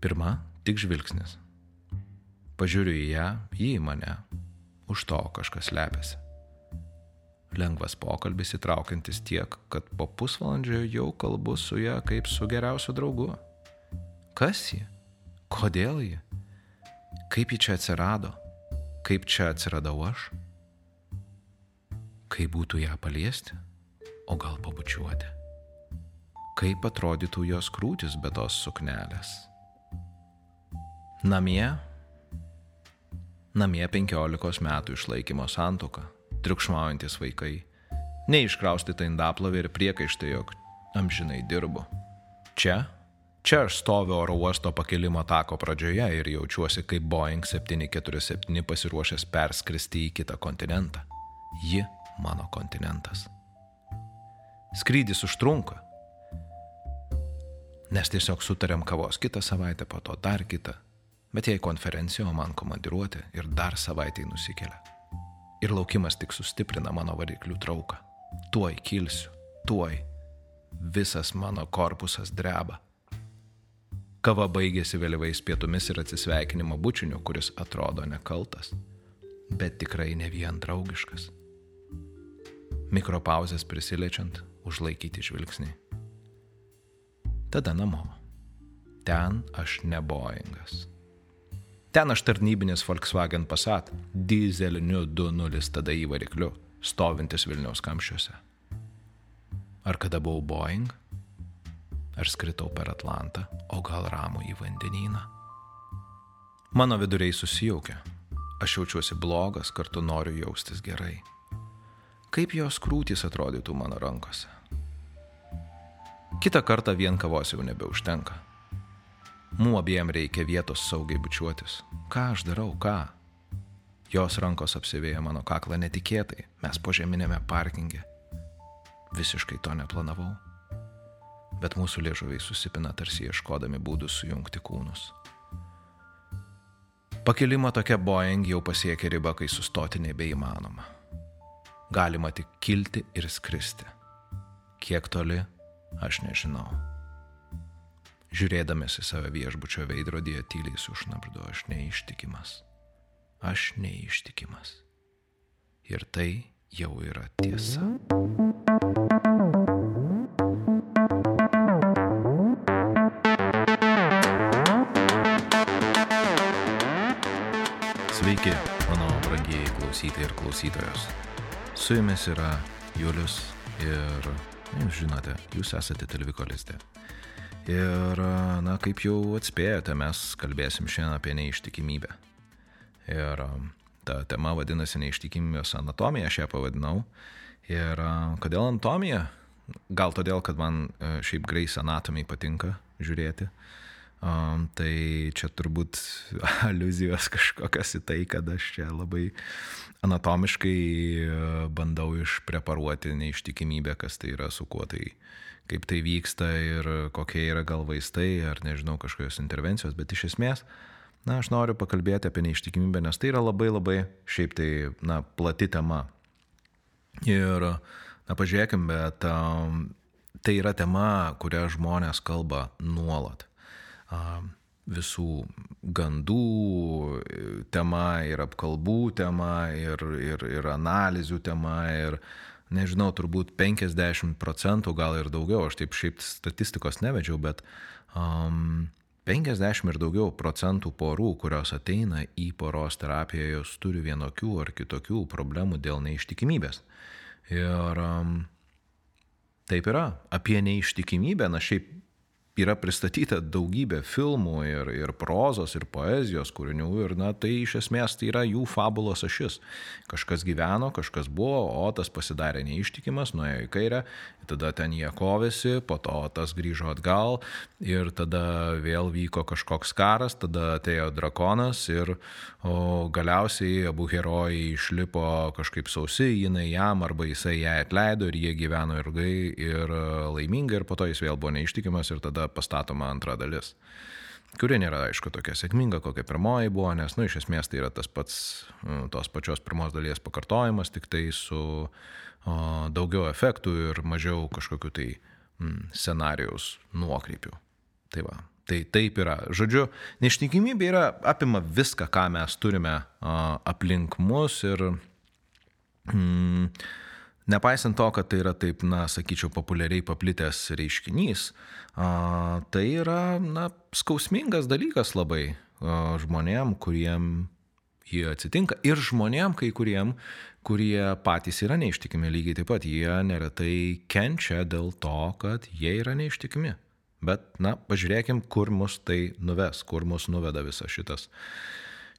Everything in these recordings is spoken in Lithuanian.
Pirma, tik žvilgsnis. Pažiūriu į ją, jį į mane. Už to kažkas lepiasi. Lengvas pokalbis įtraukiantis tiek, kad po pusvalandžio jau kalbu su ją kaip su geriausiu draugu. Kas ji? Kodėl ji? Kaip ji čia atsirado? Kaip čia atsiradau aš? Kaip būtų ją paliesti? O gal pabučiuoti? Kaip atrodytų jos krūtis be tos suknelės? Namie Namie 15 metų išlaikymo santoka, triukšmaujantis vaikai, neiškraustyta indaplovė ir priekaištai, jog amžinai dirbu. Čia, čia aš stoviu oro uosto pakilimo tako pradžioje ir jaučiuosi kaip Boeing 747 pasiruošęs perskristi į kitą kontinentą. Ji mano kontinentas. Skrydis užtrunka, nes tiesiog sutarėm kavos kitą savaitę, po to dar kitą Bet jei konferencija, o man komandiruoti ir dar savaitai nusikelia. Ir laukimas tik sustiprina mano variklių trauką. Tuoj kilsiu, tuoj. Visas mano korpusas dreba. Kava baigėsi vėlyvais pietumis ir atsisveikinimo bučiniu, kuris atrodo nekaltas, bet tikrai ne vien draugiškas. Mikropauzės prisiliečiant, užlaikyti žvilgsnį. Tada namo. Ten aš ne Boeingas. Ten aš tarnybinis Volkswagen Passat, dizeliniu 2.0 tada į varikliu, stovintis Vilniaus kamščiuose. Ar kada buvau Boeing? Ar skritau per Atlantą, o gal ramų į vandenyną? Mano viduriai susijaukia. Aš jaučiuosi blogas, kartu noriu jaustis gerai. Kaip jos krūtys atrodytų mano rankose? Kita kartą vien kavos jau nebeužtenka. Mū abiem reikia vietos saugiai bučiuotis. Ką aš darau, ką? Jos rankos apsivėja mano kaklą netikėtai, mes požeminėme parkinge. Visiškai to neplanavau. Bet mūsų liežuviai susipina tarsi ieškodami būdų sujungti kūnus. Pakilimo tokia Boeing jau pasiekė ribą, kai sustoti nebeįmanoma. Galima tik kilti ir skristi. Kiek toli, aš nežinau. Žiūrėdamas į save viešbučio veidrodyje tyliai sušnapždu, aš neištikimas. Aš neištikimas. Ir tai jau yra tiesa. Sveiki, mano brangieji klausytojai ir klausytojos. Su jumis yra Julius ir, jūs žinote, jūs esate televikolistė. Ir, na, kaip jau atspėjote, mes kalbėsim šiandien apie neištikimybę. Ir ta tema vadinasi neištikimybės anatomija, aš ją pavadinau. Ir kodėl anatomija? Gal todėl, kad man e, šiaip Grace Anatomy patinka žiūrėti. Um, tai čia turbūt aluzijos kažkokios į tai, kad aš čia labai anatomiškai e, bandau išpreparuoti neištikimybę, kas tai yra, su kuo tai kaip tai vyksta ir kokie yra gal vaistai ar nežinau kažkokios intervencijos, bet iš esmės, na, aš noriu pakalbėti apie neištikimybę, nes tai yra labai labai šiaip tai, na, plati tema. Ir, na, pažiūrėkim, bet um, tai yra tema, kurią žmonės kalba nuolat. Visų gandų tema ir apkalbų tema ir, ir, ir analizių tema ir, nežinau, turbūt 50 procentų, gal ir daugiau, aš taip šiaip statistikos nevedžiau, bet um, 50 ir daugiau procentų porų, kurios ateina į poros terapiją, jos turi vienokių ar kitokių problemų dėl neištikimybės. Ir um, taip yra. Apie neištikimybę, na šiaip yra pristatyta daugybė filmų ir, ir prozos, ir poezijos kūrinių, ir na, tai iš esmės tai yra jų fabulos ašis. Kažkas gyveno, kažkas buvo, o tas pasidarė neištikimas, nuėjo į kairę, tada ten jie kovėsi, po to tas grįžo atgal ir tada vėl vyko kažkoks karas, tada atėjo drakonas ir o, galiausiai abu herojai išlipo kažkaip sausi, jinai jam arba jisai ją atleido ir jie gyveno ilgai ir laimingai ir po to jis vėl buvo neištikimas ir tada pastatoma antra dalis. Kuri nėra, aišku, tokia sėkminga, kokia pirmoji buvo, nes, nu, iš esmės tai yra tas pats, nu, tos pačios pirmos dalies pakartojimas, tik tai su o, daugiau efektų ir mažiau kažkokiu tai mm, scenarijaus nuokrypių. Tai va, tai taip yra. Žodžiu, neištikimybė yra apima viską, ką mes turime a, aplink mus ir mm, nepaisant to, kad tai yra taip, na, sakyčiau, populiariai paplitęs reiškinys, a, tai yra, na, skausmingas dalykas labai a, žmonėm, kuriem jie atsitinka ir žmonėm, kai kuriem, kurie patys yra neištikimi lygiai taip pat, jie neretai kenčia dėl to, kad jie yra neištikimi. Bet, na, pažiūrėkim, kur mus tai nuves, kur mus nuveda visas šitas,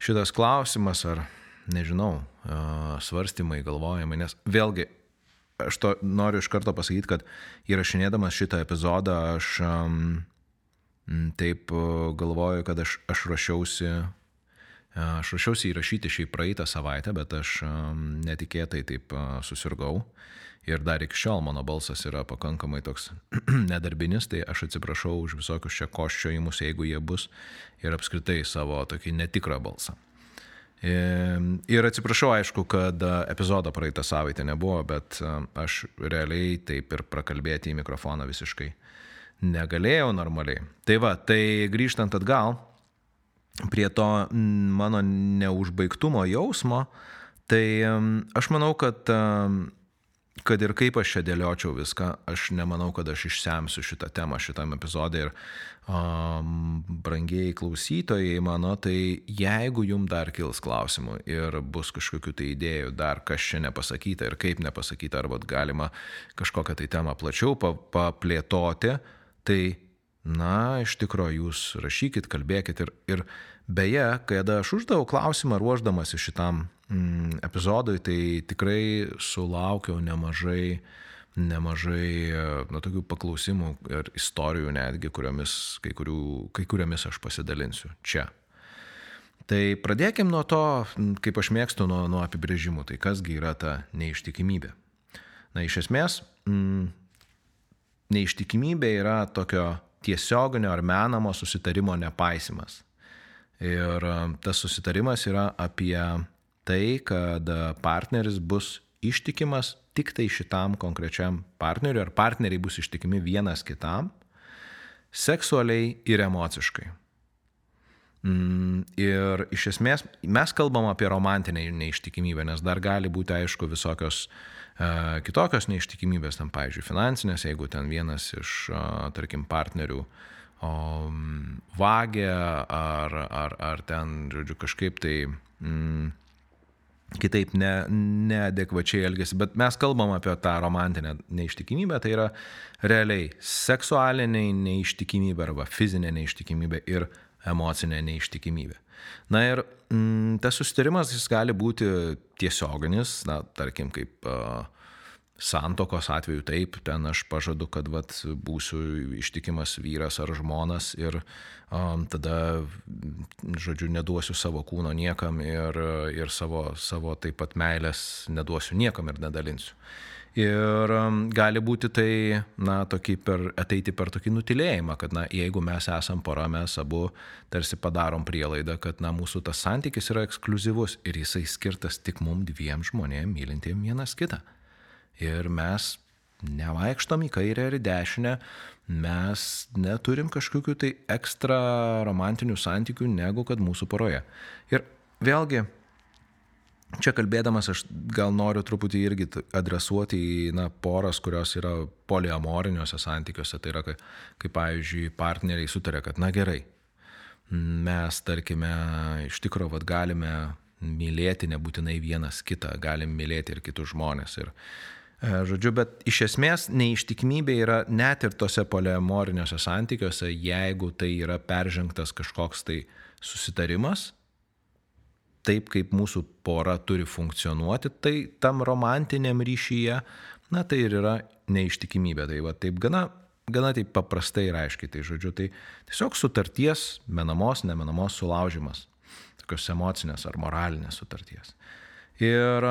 šitas klausimas ar, nežinau, svarstymai, galvojimai, nes vėlgi, aš to noriu iš karto pasakyti, kad įrašinėdamas šitą epizodą aš um, taip galvoju, kad aš, aš ruošiausi Aš ruošiausi įrašyti šį praeitą savaitę, bet aš netikėtai taip susirgau. Ir dar iki šiol mano balsas yra pakankamai toks nedarbinis, tai aš atsiprašau už visokius čia koščiojimus, jeigu jie bus, ir apskritai savo tokį netikrą balsą. Ir atsiprašau, aišku, kad epizodo praeitą savaitę nebuvo, bet aš realiai taip ir prakalbėti į mikrofoną visiškai negalėjau normaliai. Tai va, tai grįžtant atgal, prie to mano neužbaigtumo jausmo, tai aš manau, kad, kad ir kaip aš čia dėliočiau viską, aš nemanau, kad aš išsemsiu šitą temą šitam epizodė ir um, brangiai klausytojai mano, tai jeigu jum dar kils klausimų ir bus kažkokių tai idėjų, dar kas čia nepasakyta ir kaip nepasakyta, arba galima kažkokią tai temą plačiau paplėtoti, tai Na, iš tikrųjų, jūs rašykit, kalbėkit ir, ir beje, kada aš uždaviau klausimą ruoždamasi šitam epizodui, tai tikrai sulaukiau nemažai, nemažai na, tokių paklausimų ir istorijų netgi, kuriomis, kai, kurių, kai kuriomis aš pasidalinsiu čia. Tai pradėkim nuo to, kaip aš mėgstu, nuo, nuo apibrėžimų. Tai kasgi yra ta neištikimybė? Na, iš esmės, mm, neištikimybė yra tokio tiesioginio ar menamo susitarimo nepaisimas. Ir e, tas susitarimas yra apie tai, kad partneris bus ištikimas tik tai šitam konkrečiam partneriui, ar partneriai bus ištikimi vienas kitam, seksualiai ir emociškai. Mm, ir iš esmės mes kalbam apie romantinę neištikimybę, nes dar gali būti, aišku, visokios uh, Kitokios neištikimybės, tam, pavyzdžiui, finansinės, jeigu ten vienas iš, tarkim, partnerių o, vagia ar, ar, ar ten, žodžiu, kažkaip tai mm, kitaip ne, neadekvačiai elgesi, bet mes kalbam apie tą romantinę neištikimybę, tai yra realiai seksualinė neištikimybė arba fizinė neištikimybė ir emocinė neištikimybė. Na ir mm, tas susitarimas jis gali būti tiesioginis, na, tarkim, kaip uh, santokos atveju taip, ten aš pažadu, kad vat, būsiu ištikimas vyras ar žmonas ir um, tada, žodžiu, neduosiu savo kūno niekam ir, ir savo, savo taip pat meilės neduosiu niekam ir nedalinsiu. Ir um, gali būti tai, na, per, ateiti per tokį nutilėjimą, kad, na, jeigu mes esam pora, mes abu tarsi padarom prielaidą, kad, na, mūsų tas santykis yra ekskluzyvus ir jisai skirtas tik mum dviem žmonėm mylintiem vienas kitą. Ir mes nevaikštom į kairę ir į dešinę, mes neturim kažkokių tai ekstra romantinių santykių negu kad mūsų poroje. Ir vėlgi, Čia kalbėdamas aš gal noriu truputį irgi adresuoti į na, poras, kurios yra poliamoriniuose santykiuose. Tai yra, kai, kai pavyzdžiui, partneriai sutarė, kad na gerai, mes tarkime iš tikrųjų vat, galime mylėti nebūtinai vienas kitą, galim mylėti ir kitus žmonės. Ir, žodžiu, bet iš esmės neištikimybė yra net ir tose poliamoriniuose santykiuose, jeigu tai yra peržengtas kažkoks tai susitarimas taip, kaip mūsų pora turi funkcionuoti, tai tam romantiniam ryšyje, na tai ir yra neištikimybė. Tai va taip gana, gana taip paprastai ir aiškiai, tai žodžiu, tai tiesiog sutarties, menamos, nemenamos sulaužimas, tokios emocinės ar moralinės sutarties. Ir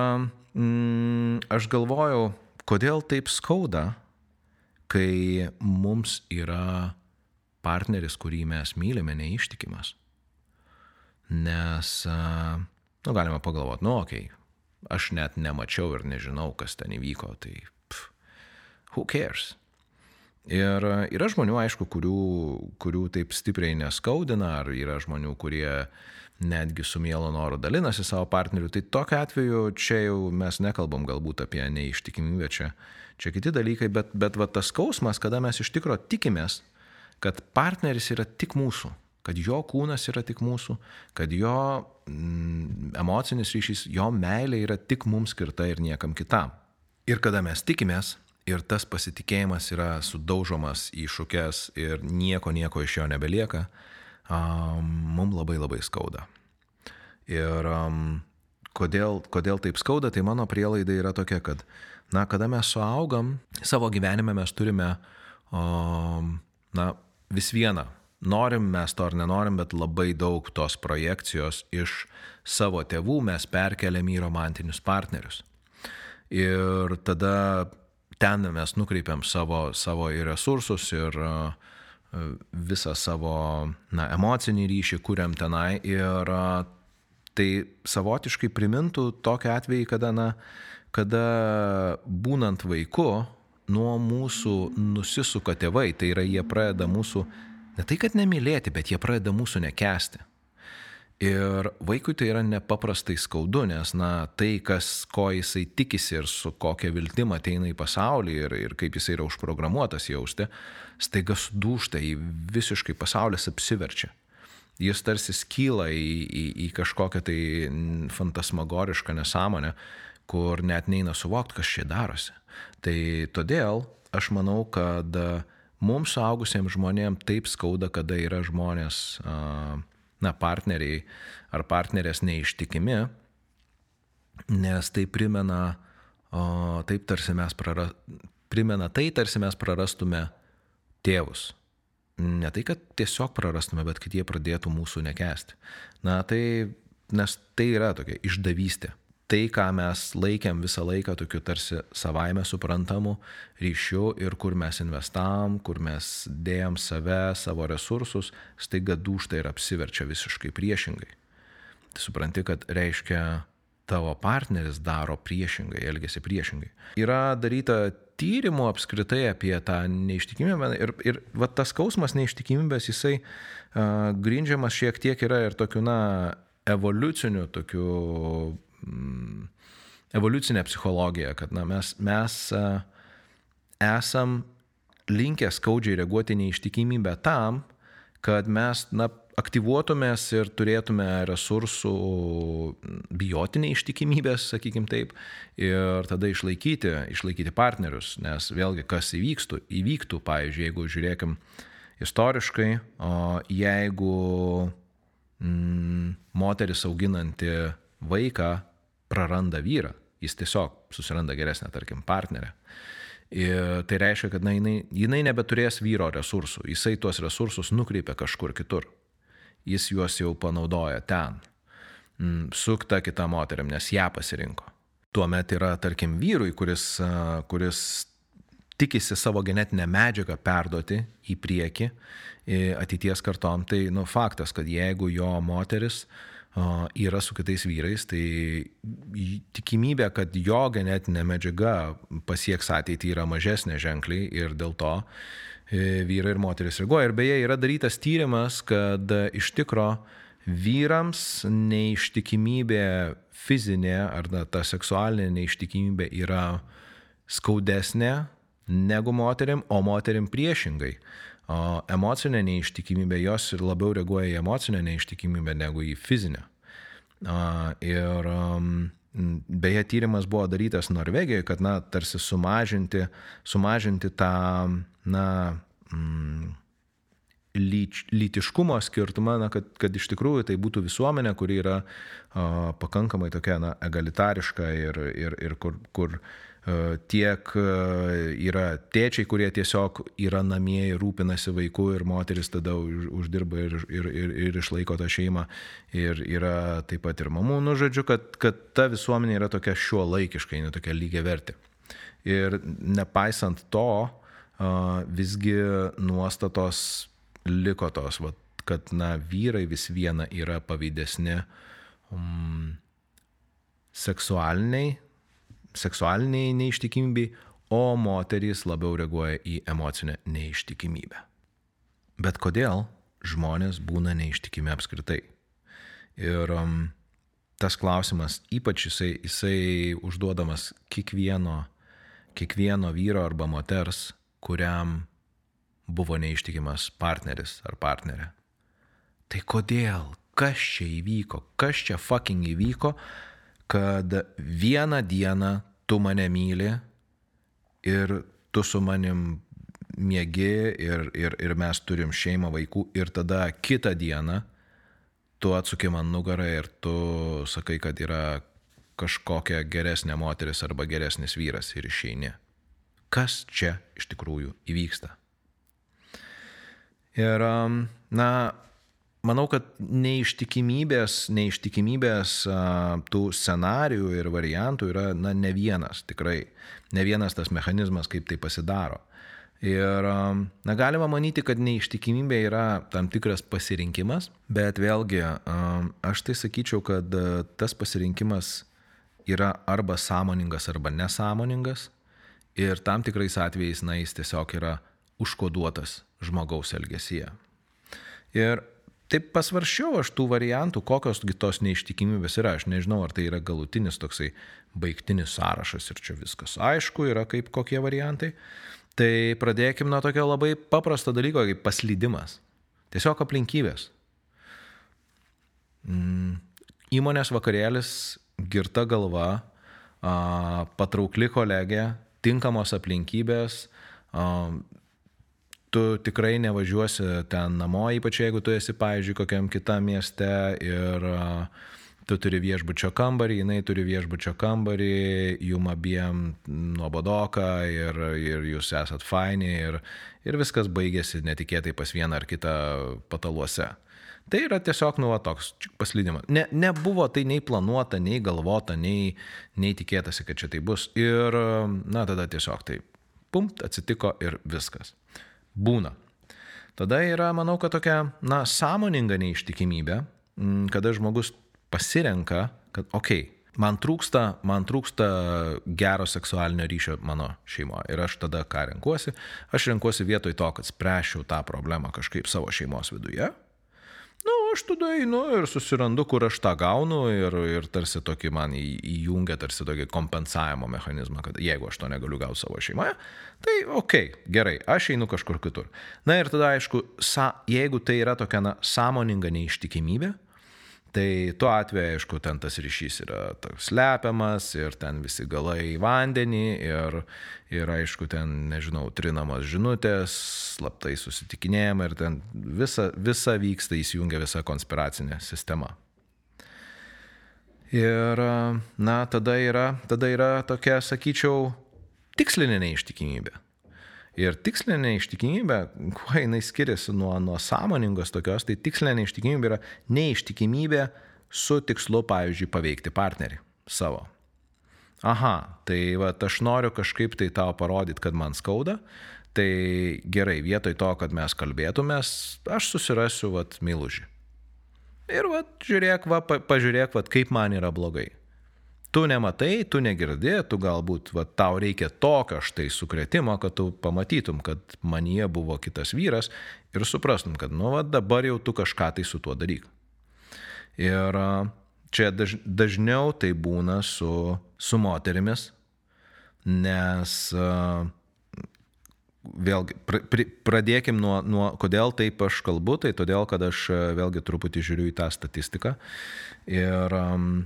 mm, aš galvojau, kodėl taip skauda, kai mums yra partneris, kurį mes mylime, neištikimas. Nes, nu, galima pagalvoti, nu, okei, okay, aš net nemačiau ir nežinau, kas ten įvyko, tai pff, who cares? Ir yra žmonių, aišku, kurių, kurių taip stipriai neskaudina, ar yra žmonių, kurie netgi su mielo noru dalinasi savo partneriu. Tai tokiu atveju čia jau mes nekalbam galbūt apie neištikimybę, čia, čia kiti dalykai, bet, bet va, tas skausmas, kada mes iš tikrųjų tikimės, kad partneris yra tik mūsų, kad jo kūnas yra tik mūsų, kad jo mm, emocinis ryšys, jo meilė yra tik mums skirta ir niekam kitam. Ir kada mes tikimės, ir tas pasitikėjimas yra sudaužomas į šukes ir nieko, nieko iš jo nebelieka, um, mums labai labai skauda. Ir um, kodėl, kodėl taip skauda, tai mano prielaida yra tokia, kad, na, kada mes suaugam, savo gyvenime mes turime, um, na, vis viena, norim mes to ar nenorim, bet labai daug tos projekcijos iš savo tėvų mes perkeliam į romantinius partnerius. Ir tada ten mes nukreipiam savo, savo ir resursus, ir uh, visą savo na, emocinį ryšį kuriam tenai. Ir tai savotiškai primintų tokią atvejį, kada, na, kada būnant vaiku, nuo mūsų nusisuka tėvai, tai yra jie pradeda mūsų ne tai, kad nemylėti, bet jie pradeda mūsų nekesti. Ir vaikui tai yra nepaprastai skaudu, nes, na, tai, kas, ko jisai tikisi ir su kokia viltim ateina į pasaulį ir, ir kaip jisai yra užprogramuotas jausti, staiga sudūšta į visiškai pasaulis apsiverčia. Jis tarsi skyla į, į, į kažkokią tai fantasmagorišką nesąmonę, kur net neina suvokti, kas čia darosi. Tai todėl aš manau, kad mums suaugusiems žmonėms taip skauda, kada yra žmonės, na, partneriai ar partnerės neištikimi, nes tai primena, taip tarsi mes praras, primena tai, tarsi mes prarastume tėvus. Ne tai, kad tiesiog prarastume, bet kad jie pradėtų mūsų nekesti. Na, tai, nes tai yra tokia išdavystė tai, ką mes laikėm visą laiką tokiu tarsi savaime suprantamu ryšiu ir kur mes investavom, kur mes dėjom save, savo resursus, staiga dūšta ir apsiverčia visiškai priešingai. Tai supranti, kad reiškia tavo partneris daro priešingai, elgesi priešingai. Yra daryta tyrimų apskritai apie tą neištikimybę ir, ir va, tas skausmas neištikimybės, jisai uh, grindžiamas šiek tiek yra ir tokiu, na, evoliuciniu, tokiu mm, evoliucinę psichologiją, kad na, mes, mes uh, esam linkę skaudžiai reaguoti neištikimybę tam, kad mes na, aktyvuotumės ir turėtume resursų bijoti neištikimybės, sakykim taip, ir tada išlaikyti, išlaikyti partnerius, nes vėlgi kas įvykstų, įvyktų, pavyzdžiui, jeigu žiūrėkim istoriškai, jeigu mm, moteris auginanti vaiką praranda vyrą, jis tiesiog susiranda geresnę, tarkim, partnerę. Ir tai reiškia, kad na, jinai, jinai nebeturės vyro resursų, jisai tuos resursus nukreipia kažkur kitur. Jis juos jau panaudoja ten, mm, su ta kita moteriam, nes ją pasirinko. Tuomet yra, tarkim, vyrui, kuris, kuris tikisi savo genetinę medžiagą perduoti į priekį ateities kartom, tai nu, faktas, kad jeigu jo moteris uh, yra su kitais vyrais, tai tikimybė, kad jo genetinė medžiaga pasieks ateitį yra mažesnė ženkliai ir dėl to e, vyrai ir moteris reaguoja. Ir beje, yra darytas tyrimas, kad iš tikro vyrams neištikimybė fizinė ar na, ta seksualinė neištikimybė yra skaudesnė negu moterim, o moterim priešingai. O emocinė neištikimybė, jos ir labiau reaguoja į emocinę neištikimybę negu į fizinę. Ir beje, tyrimas buvo darytas Norvegijoje, kad, na, tarsi sumažinti, sumažinti tą, na, mm, lyč, lytiškumo skirtumą, na, kad, kad iš tikrųjų tai būtų visuomenė, kuri yra a, pakankamai tokia na, egalitariška ir, ir, ir kur, kur E, tiek e, yra tėčiai, kurie tiesiog yra namie ir rūpinasi vaiku ir moteris tada uždirba ir, ir, ir, ir išlaiko tą šeimą. Ir yra taip pat ir mamų, nu žodžiu, kad, kad ta visuomenė yra tokia šiuo laikiškai, ne tokia lygiai verti. Ir nepaisant to, visgi nuostatos liko tos, va, kad na, vyrai vis viena yra pavydesni um, seksualiniai seksualiniai neištikimybei, o moterys labiau reaguoja į emocinę neištikimybę. Bet kodėl žmonės būna neištikimi apskritai? Ir um, tas klausimas, ypač jisai, jisai užduodamas kiekvieno, kiekvieno vyro arba moters, kuriam buvo neištikimas partneris ar partnerė. Tai kodėl? Kas čia įvyko? Kas čia fucking įvyko, kad vieną dieną tu mane myli ir tu su manim mėgi ir, ir, ir mes turim šeimą vaikų ir tada kitą dieną tu atsuki man nugarą ir tu sakai, kad yra kažkokia geresnė moteris arba geresnis vyras ir išeini. Kas čia iš tikrųjų įvyksta? Ir, na, manau, kad neištikimybės, neištikimybės tų scenarių ir variantų yra, na, ne vienas, tikrai, ne vienas tas mechanizmas, kaip tai pasidaro. Ir na, galima manyti, kad neištikimybė yra tam tikras pasirinkimas, bet vėlgi aš tai sakyčiau, kad tas pasirinkimas yra arba sąmoningas, arba nesąmoningas. Ir tam tikrais atvejais, na, jis tiesiog yra užkoduotas žmogaus elgesyje. Ir taip pasvaršiau aš tų variantų, kokios tos neištikimybės yra. Aš nežinau, ar tai yra galutinis toksai baigtinis sąrašas ir čia viskas aišku yra kaip kokie variantai. Tai pradėkim nuo tokio labai paprasto dalyko, kaip paslydimas. Tiesiog aplinkybės. Mm, įmonės vakarėlis, girta galva, patraukli kolegė, tinkamos aplinkybės, tu tikrai nevažiuosi ten namo, ypač jeigu tu esi, pavyzdžiui, kokiam kitam mieste ir tu turi viešbučio kambarį, jinai turi viešbučio kambarį, jum abiem nuobodoka ir, ir jūs esat faini ir, ir viskas baigėsi netikėtai pas vieną ar kitą pataluose. Tai yra tiesiog, nu, toks paslydimas. Ne, nebuvo tai nei planuota, nei galvota, nei, nei tikėtasi, kad čia tai bus. Ir, na, tada tiesiog tai, pumt, atsitiko ir viskas. Būna. Tada yra, manau, kad tokia, na, sąmoninga neištikimybė, kada žmogus pasirenka, kad okei, okay, man trūksta, man trūksta gero seksualinio ryšio mano šeimoje. Ir aš tada ką renkuosi? Aš renkuosi vietoj to, kad spręšiau tą problemą kažkaip savo šeimos viduje. Aš tada einu ir susirandu, kur aš tą gaunu ir, ir tarsi tokį man įjungia tarsi tokį kompensavimo mechanizmą, kad jeigu aš to negaliu gauti savo šeimoje, tai okay, gerai, aš einu kažkur kitur. Na ir tada aišku, sa, jeigu tai yra tokia na, sąmoninga neištikimybė, Tai tuo atveju, aišku, ten tas ryšys yra slepiamas ir ten visi galai į vandenį ir, ir aišku, ten, nežinau, trinamos žinutės, slaptai susitikinėjama ir ten visa, visa vyksta, įsijungia visa konspiracinė sistema. Ir, na, tada yra, tada yra tokia, sakyčiau, tikslinė neištikimybė. Ir tikslinė neištikimybė, kuo jinai skiriasi nuo, nuo sąmoningos tokios, tai tikslinė neištikimybė yra neištikimybė su tikslu, pavyzdžiui, paveikti partnerį savo. Aha, tai va, aš noriu kažkaip tai tau parodyti, kad man skauda, tai gerai, vietoj to, kad mes kalbėtumės, aš susirasiu, va, mylužį. Ir, va, žiūrėk, va, pa, pažiūrėk, va, kaip man yra blogai tu nematai, tu negirdi, tu galbūt va, tau reikia tokio štai sukretimo, kad tu pamatytum, kad manie buvo kitas vyras ir suprastum, kad nu va, dabar jau tu kažką tai su tuo daryk. Ir čia daž, dažniau tai būna su, su moterimis, nes vėlgi pr, pr, pradėkim nuo, nuo, kodėl taip aš kalbu, tai todėl, kad aš vėlgi truputį žiūriu į tą statistiką ir um,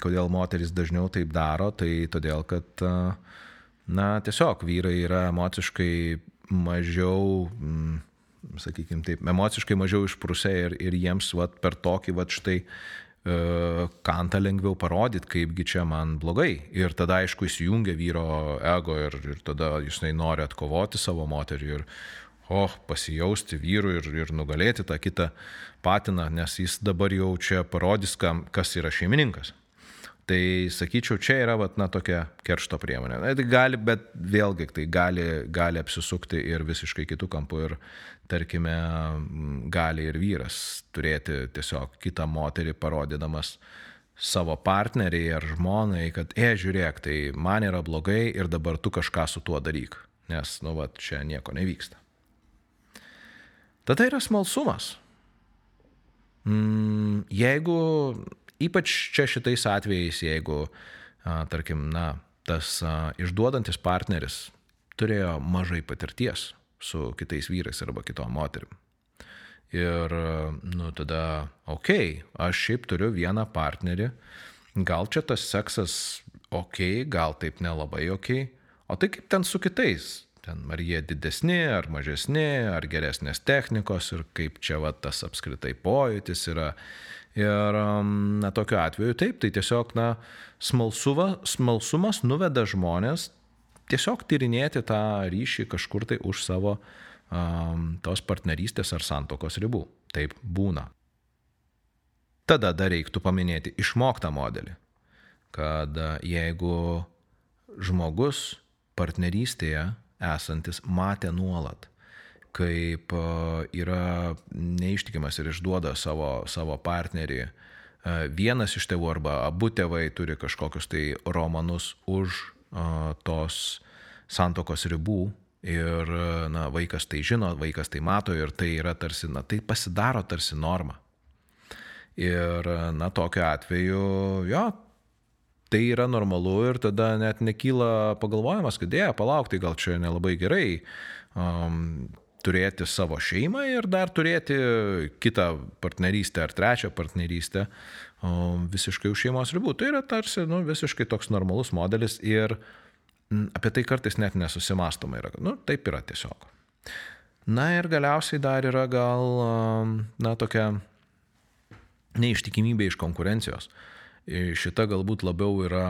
kodėl moteris dažniau taip daro, tai todėl, kad, na, tiesiog vyrai yra emociškai mažiau, mm, sakykime taip, emociškai mažiau išprusę ir, ir jiems vat, per tokį vat štai kantą lengviau parodyti, kaipgi čia man blogai. Ir tada, aišku, įsijungia vyro ego ir, ir tada jisai nori atkovoti savo moterį ir, oh, pasijausti vyru ir, ir nugalėti tą kitą patiną, nes jis dabar jau čia parodys, kam, kas yra šeimininkas. Tai sakyčiau, čia yra vat, na, tokia keršto priemonė. Na, tai gali, bet vėlgi tai gali, gali apsisukti ir visiškai kitų kampų. Ir tarkime, gali ir vyras turėti tiesiog kitą moterį parodydamas savo partneriai ar žmonai, kad, e, žiūrėk, tai man yra blogai ir dabar tu kažką su tuo daryk, nes, nu, va, čia nieko nevyksta. Tada yra smalsumas. Mm, jeigu, ypač čia šitais atvejais, jeigu, tarkim, na, tas išduodantis partneris turėjo mažai patirties su kitais vyrais arba kitom moterim. Ir, nu, tada, okei, okay, aš šiaip turiu vieną partnerį, gal čia tas seksas okei, okay, gal taip nelabai okei, okay, o tai kaip ten su kitais, ten ar jie didesni, ar mažesni, ar geresnės technikos ir kaip čia va tas apskritai pojūtis yra. Ir, na, tokiu atveju taip, tai tiesiog, na, smalsuva, smalsumas nuveda žmonės tiesiog tyrinėti tą ryšį kažkur tai už savo um, tos partnerystės ar santokos ribų. Taip būna. Tada dar reiktų paminėti išmoktą modelį, kad jeigu žmogus partnerystėje esantis matė nuolat, kaip yra neištikimas ir išduoda savo, savo partnerį, vienas iš tėvų arba abu tėvai turi kažkokius tai romanus už tos santokos ribų ir na, vaikas tai žino, vaikas tai mato ir tai yra tarsi, na, tai pasidaro tarsi norma. Ir, na, tokiu atveju, jo, tai yra normalu ir tada net nekyla pagalvojimas, kad dėja, palauk, tai gal čia nelabai gerai um, turėti savo šeimą ir dar turėti kitą partnerystę ar trečią partnerystę visiškai už šeimos ribų. Tai yra tarsi nu, visiškai toks normalus modelis ir uh, apie tai kartais net nesusimastoma yra, nu, taip yra tiesiog. Na ir galiausiai dar yra gal, na, tokia neištikimybė iš konkurencijos. Šita galbūt labiau yra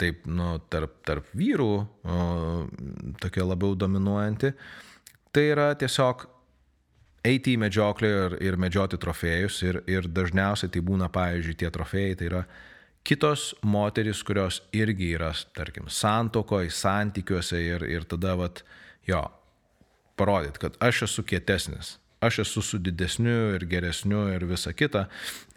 taip, nu, tarp, tarp vyrų, o, tokia labiau dominuojanti. Tai yra tiesiog eiti į medžioklę ir, ir medžioti trofėjus ir, ir dažniausiai tai būna, pavyzdžiui, tie trofėjai tai yra kitos moteris, kurios irgi yra, tarkim, santokoje, santykiuose ir, ir tada, vat, jo, parodyt, kad aš esu kietesnis, aš esu su didesniu ir geresniu ir visa kita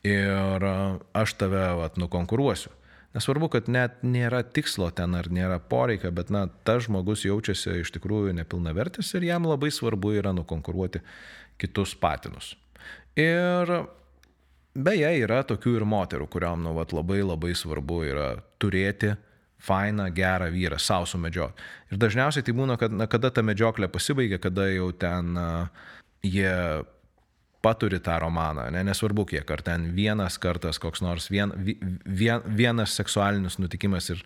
ir aš tave, vat, nukonkuruosiu. Nesvarbu, kad net nėra tikslo ten ar nėra poreikio, bet, na, tas žmogus jaučiasi iš tikrųjų nepilnavertis ir jam labai svarbu yra nukonkuruoti kitus patinus. Ir Beje, yra tokių ir moterų, kuriam nu, vat, labai labai svarbu yra turėti fainą, gerą vyrą, savo sumedžioti. Ir dažniausiai tai būna, kad na, kada ta medžioklė pasibaigia, kada jau ten jie paturi tą romaną, ne, nesvarbu kiek, ar ten vienas kartas koks nors vien, vien, vienas seksualinis nutikimas ir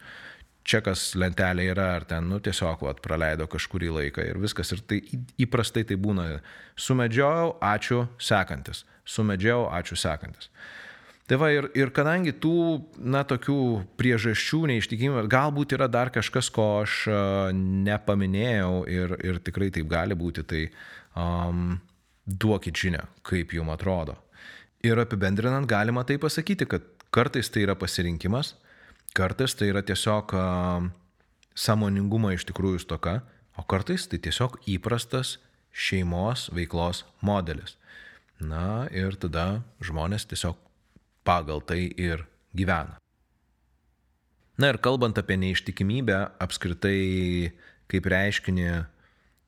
čekas lentelė yra, ar ten, nu, tiesiog vat, praleido kažkurį laiką ir viskas. Ir tai įprastai tai būna. Sumedžiojau, ačiū, sekantis sumedžiau, ačiū sekantis. Tai va ir, ir kadangi tų, na, tokių priežasčių neištikimų, galbūt yra dar kažkas, ko aš uh, nepaminėjau ir, ir tikrai taip gali būti, tai um, duokit žinę, kaip jums atrodo. Ir apibendrinant galima tai pasakyti, kad kartais tai yra pasirinkimas, kartais tai yra tiesiog samoningumo iš tikrųjų stoka, o kartais tai tiesiog įprastas šeimos veiklos modelis. Na ir tada žmonės tiesiog pagal tai ir gyvena. Na ir kalbant apie neištikimybę, apskritai kaip reiškinį,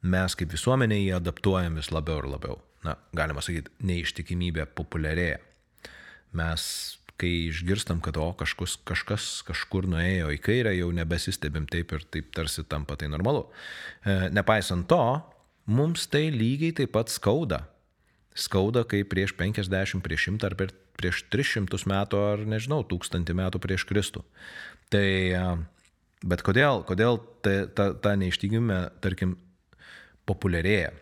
mes kaip visuomenė jį adaptuojam vis labiau ir labiau. Na, galima sakyti, neištikimybė populiarėja. Mes, kai išgirstam, kad o kažkus, kažkas kažkur nuėjo į kairę, jau nebesistebim taip ir taip tarsi tampa tai normalu. E, nepaisant to, mums tai lygiai taip pat skauda skauda kaip prieš 50, prieš 100 ar prieš 300 metų ar nežinau, 1000 metų prieš Kristų. Tai, bet kodėl, kodėl ta, ta, ta neištikimybė, tarkim, populiarėja?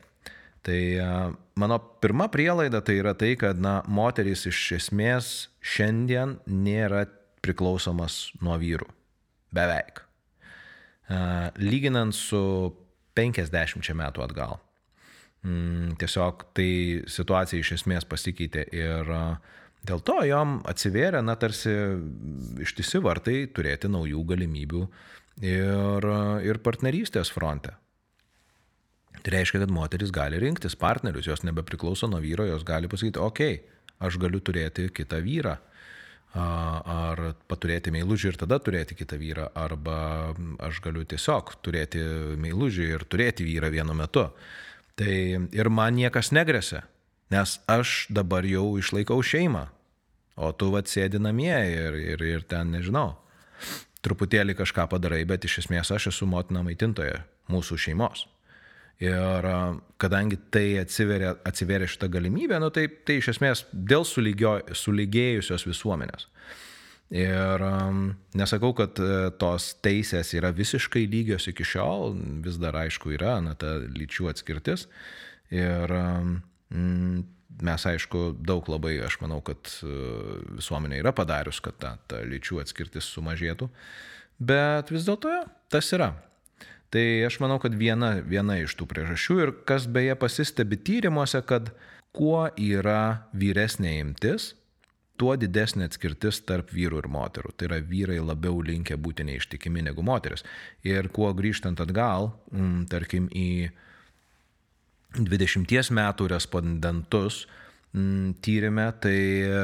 Tai mano pirma prielaida tai yra tai, kad na, moteris iš esmės šiandien nėra priklausomas nuo vyrų. Beveik. Lyginant su 50 metų atgal. Mm, tiesiog tai situacija iš esmės pasikeitė ir dėl to jom atsivėrė, na, tarsi ištisi vartai turėti naujų galimybių ir, ir partnerystės fronte. Tai reiškia, kad moteris gali rinktis partnerius, jos nebepriklauso nuo vyro, jos gali pasakyti, okei, okay, aš galiu turėti kitą vyrą, ar paturėti meilužį ir tada turėti kitą vyrą, arba aš galiu tiesiog turėti meilužį ir turėti vyrą vienu metu. Tai ir man niekas negresia, nes aš dabar jau išlaikau šeimą, o tu vad sėdi namie ir, ir, ir ten nežinau. Truputėlį kažką padarai, bet iš esmės aš esu motina maitintoja mūsų šeimos. Ir kadangi tai atsiveria, atsiveria šitą galimybę, nu, tai, tai iš esmės dėl sulygio, sulygėjusios visuomenės. Ir nesakau, kad uh, tos teisės yra visiškai lygios iki šiol, vis dar aišku yra, na, ta lyčių atskirtis. Ir um, mes, aišku, daug labai, aš manau, kad uh, visuomenė yra padarius, kad ta, ta lyčių atskirtis sumažėtų. Bet vis dėlto ja, tas yra. Tai aš manau, kad viena, viena iš tų priežasčių ir kas beje pasistebi tyrimuose, kad kuo yra vyresnė imtis, tuo didesnė atskirtis tarp vyrų ir moterų. Tai yra vyrai labiau linkę būti neištikimi negu moteris. Ir kuo grįžtant atgal, m, mm, tarkim, į 20 metų respondentus m, mm, tyrimė, tai e,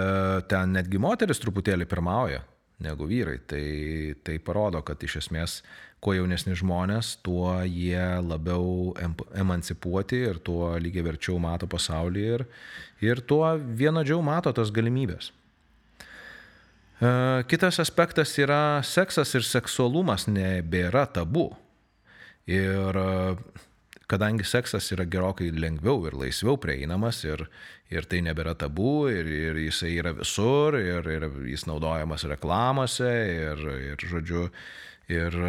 ten netgi moteris truputėlį pirmauja negu vyrai. Tai, tai parodo, kad iš esmės kuo jaunesni žmonės, tuo jie labiau emancipuoti ir tuo lygiai verčiau mato pasaulį ir, ir tuo vienodžiau mato tas galimybės. E, kitas aspektas yra seksas ir seksualumas nebėra tabu. Ir e, kadangi seksas yra gerokai lengviau ir laisviau prieinamas ir, ir tai nebėra tabu ir, ir jisai yra visur ir, ir jis naudojamas reklamose ir, ir žodžiu, ir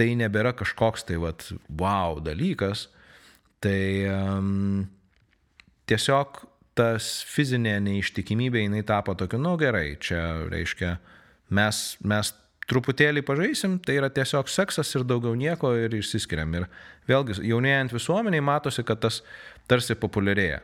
tai nebėra kažkoks tai vat, wow dalykas, tai um, tiesiog tas fizinė neištikimybė, jinai tapo tokiu, nu gerai, čia reiškia, mes, mes truputėlį pažaisim, tai yra tiesiog seksas ir daugiau nieko ir išsiskiriam. Ir vėlgi, jaunėjant visuomeniai matosi, kad tas tarsi populiarėja.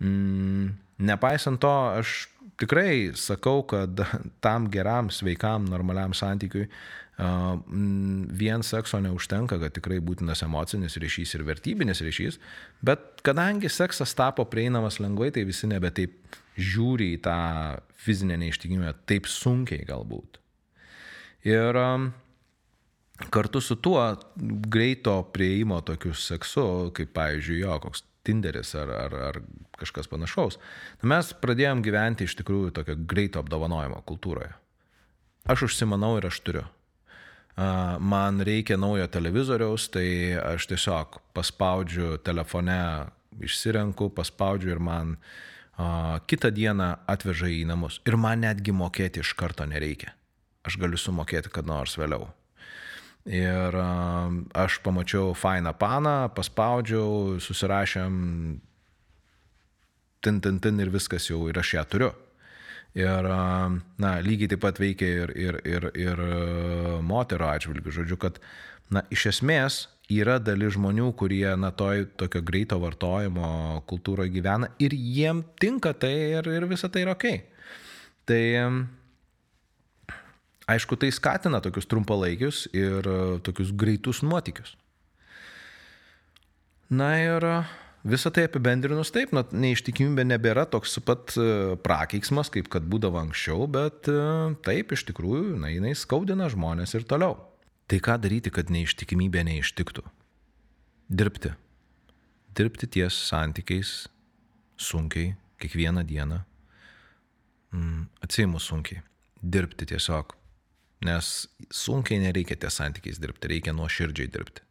Mm, nepaisant to, aš tikrai sakau, kad tam geram, sveikam, normaliam santykiui vien sekso neužtenka, kad tikrai būtinas emocinis ryšys ir vertybinis ryšys, bet kadangi seksas tapo prieinamas lengvai, tai visi nebe taip žiūri į tą fizinę neištikimybę taip sunkiai galbūt. Ir kartu su tuo greito prieimo tokiu seksu, kaip pavyzdžiui, jo, koks Tinderis ar, ar, ar kažkas panašaus, mes pradėjom gyventi iš tikrųjų tokio greito apdovanojimo kultūroje. Aš užsimanau ir aš turiu man reikia naujo televizoriaus, tai aš tiesiog paspaudžiu telefone, išsirenku, paspaudžiu ir man kitą dieną atveža į namus. Ir man netgi mokėti iš karto nereikia. Aš galiu sumokėti kad nors vėliau. Ir aš pamačiau fainą paną, paspaudžiau, susirašėm, tin, tin, tin ir viskas jau ir aš ją turiu. Ir, na, lygiai taip pat veikia ir, ir, ir, ir moterų atžvilgių. Žodžiu, kad, na, iš esmės yra dalis žmonių, kurie, na, toj tokio greito vartojimo kultūroje gyvena ir jiem tinka tai ir, ir visa tai yra ok. Tai, aišku, tai skatina tokius trumpalaikius ir tokius greitus nuotykius. Na ir Visą tai apibendrinus taip, na, neištikimybė nebėra toks pat e, prakeiksmas, kaip kad būdavo anksčiau, bet e, taip, iš tikrųjų, na, jinai skaudina žmonės ir toliau. Tai ką daryti, kad neištikimybė neištiktų? Dirbti. Dirbti ties santykiais sunkiai, kiekvieną dieną. Mm, Atsijimus sunkiai. Dirbti tiesiog. Nes sunkiai nereikia ties santykiais dirbti, reikia nuoširdžiai dirbti.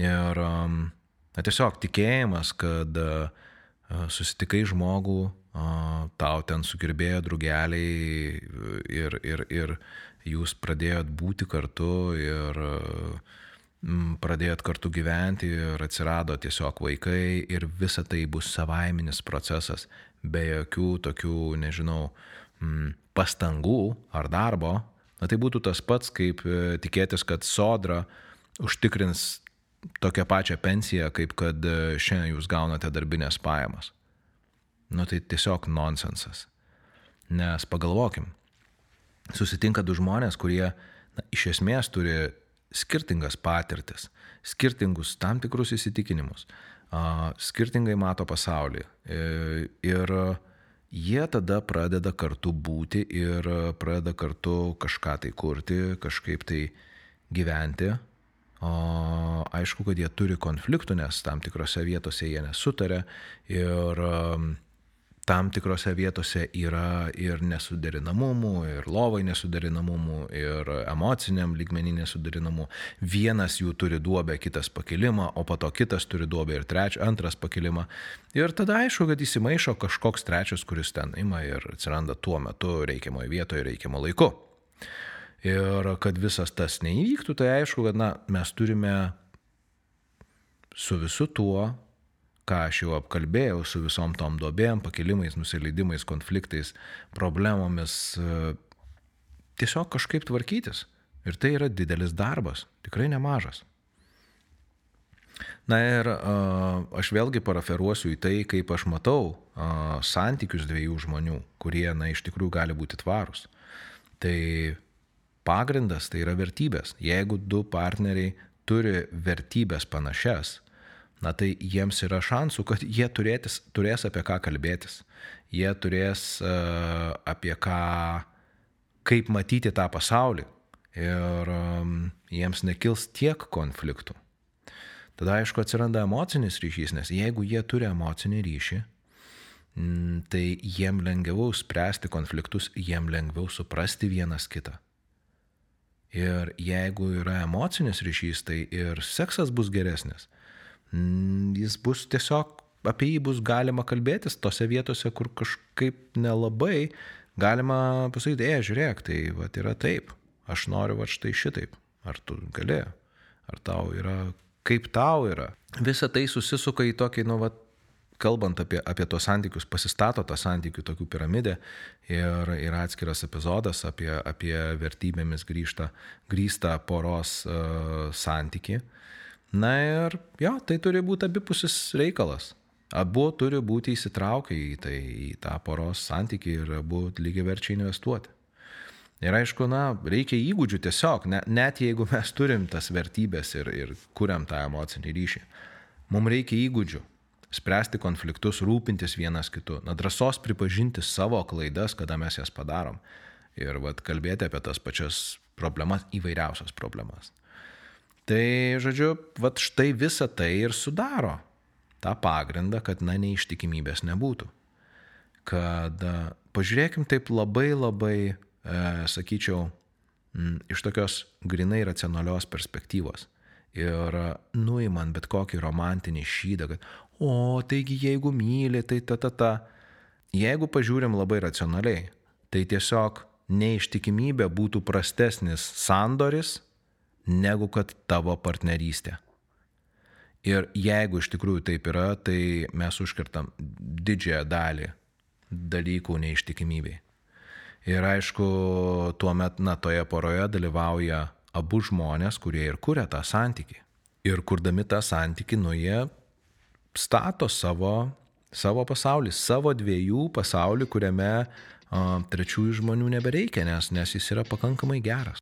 Ir um, Na tiesiog tikėjimas, kad susitikai žmogų, tau ten sugirbėjo draugeliai ir, ir, ir jūs pradėjot būti kartu ir pradėjot kartu gyventi ir atsirado tiesiog vaikai ir visa tai bus savaiminis procesas, be jokių tokių, nežinau, pastangų ar darbo. Na tai būtų tas pats, kaip e, tikėtis, kad sodra užtikrins tokią pačią pensiją, kaip kad e, šiandien jūs gaunate darbinės pajamas. Nu tai tiesiog nonsensas. Nes pagalvokim, susitinka du žmonės, kurie na, iš esmės turi skirtingas patirtis, skirtingus tam tikrus įsitikinimus, a, skirtingai mato pasaulį. E, ir jie tada pradeda kartu būti ir pradeda kartu kažką tai kurti, kažkaip tai gyventi. O aišku, kad jie turi konfliktų, nes tam tikrose vietose jie nesutarė ir um, tam tikrose vietose yra ir nesuderinamumų, ir lovai nesuderinamumų, ir emociniam lygmenį nesuderinamų. Vienas jų turi duobę, kitas pakilimą, o po to kitas turi duobę ir trečią, antras pakilimą. Ir tada aišku, kad įsimaišo kažkoks trečias, kuris ten ima ir atsiranda tuo metu reikiamoje vietoje, reikiamo laiku. Ir kad visas tas neįvyktų, tai aišku, kad na, mes turime su visu tuo ką aš jau apkalbėjau su visom tom dobėm, pakilimais, nusileidimais, konfliktais, problemomis, tiesiog kažkaip tvarkytis. Ir tai yra didelis darbas, tikrai nemažas. Na ir aš vėlgi paraferuosiu į tai, kaip aš matau santykius dviejų žmonių, kurie, na, iš tikrųjų gali būti tvarūs. Tai pagrindas tai yra vertybės. Jeigu du partneriai turi vertybės panašias, na tai jiems yra šansų, kad jie turėtis, turės apie ką kalbėtis. Jie turės uh, apie ką, kaip matyti tą pasaulį. Ir um, jiems nekils tiek konfliktų. Tada aišku atsiranda emocinis ryšys, nes jeigu jie turi emocinį ryšį, tai jiem lengviau spręsti konfliktus, jiem lengviau suprasti vienas kitą. Ir jeigu yra emocinis ryšys, tai ir seksas bus geresnis. Mm, jis bus tiesiog, apie jį bus galima kalbėtis tose vietose, kur kažkaip nelabai galima pasakyti, e, žiūrėk, tai va, yra taip, aš noriu va štai šitaip, ar tu gali, ar tau yra, kaip tau yra. Visa tai susisuka į tokį, nu, va, kalbant apie, apie tos santykius, pasistato tą santykių tokių piramidę ir yra atskiras epizodas apie, apie vertybėmis grįžtą, grįstą poros uh, santyki. Na ir jo, tai turi būti abipusis reikalas. Abu turi būti įsitraukę į, tai, į tą poros santyki ir abu lygiai verčiai investuoti. Ir aišku, na, reikia įgūdžių tiesiog, ne, net jeigu mes turim tas vertybės ir, ir kuriam tą emocinį ryšį. Mums reikia įgūdžių spręsti konfliktus, rūpintis vienas kitu, na, drąsos pripažinti savo klaidas, kada mes jas padarom. Ir vat, kalbėti apie tas pačias problemas, įvairiausias problemas. Tai, žodžiu, vat štai visa tai ir sudaro tą pagrindą, kad, na, neištikimybės nebūtų. Kad pažiūrėkim taip labai labai, e, sakyčiau, m, iš tokios grinai racionalios perspektyvos. Ir nuimant bet kokį romantinį šydą, kad, o, taigi jeigu myli, tai ta ta ta. Jeigu pažiūrim labai racionaliai, tai tiesiog neištikimybė būtų prastesnis sandoris negu kad tavo partnerystė. Ir jeigu iš tikrųjų taip yra, tai mes užkirtam didžiąją dalį dalykų neištikimybei. Ir aišku, tuo metu, na, toje poroje dalyvauja abu žmonės, kurie ir kuria tą santyki. Ir kurdami tą santyki, nu jie stato savo, savo pasaulį, savo dviejų pasaulį, kuriame a, trečiųjų žmonių nebereikia, nes, nes jis yra pakankamai geras.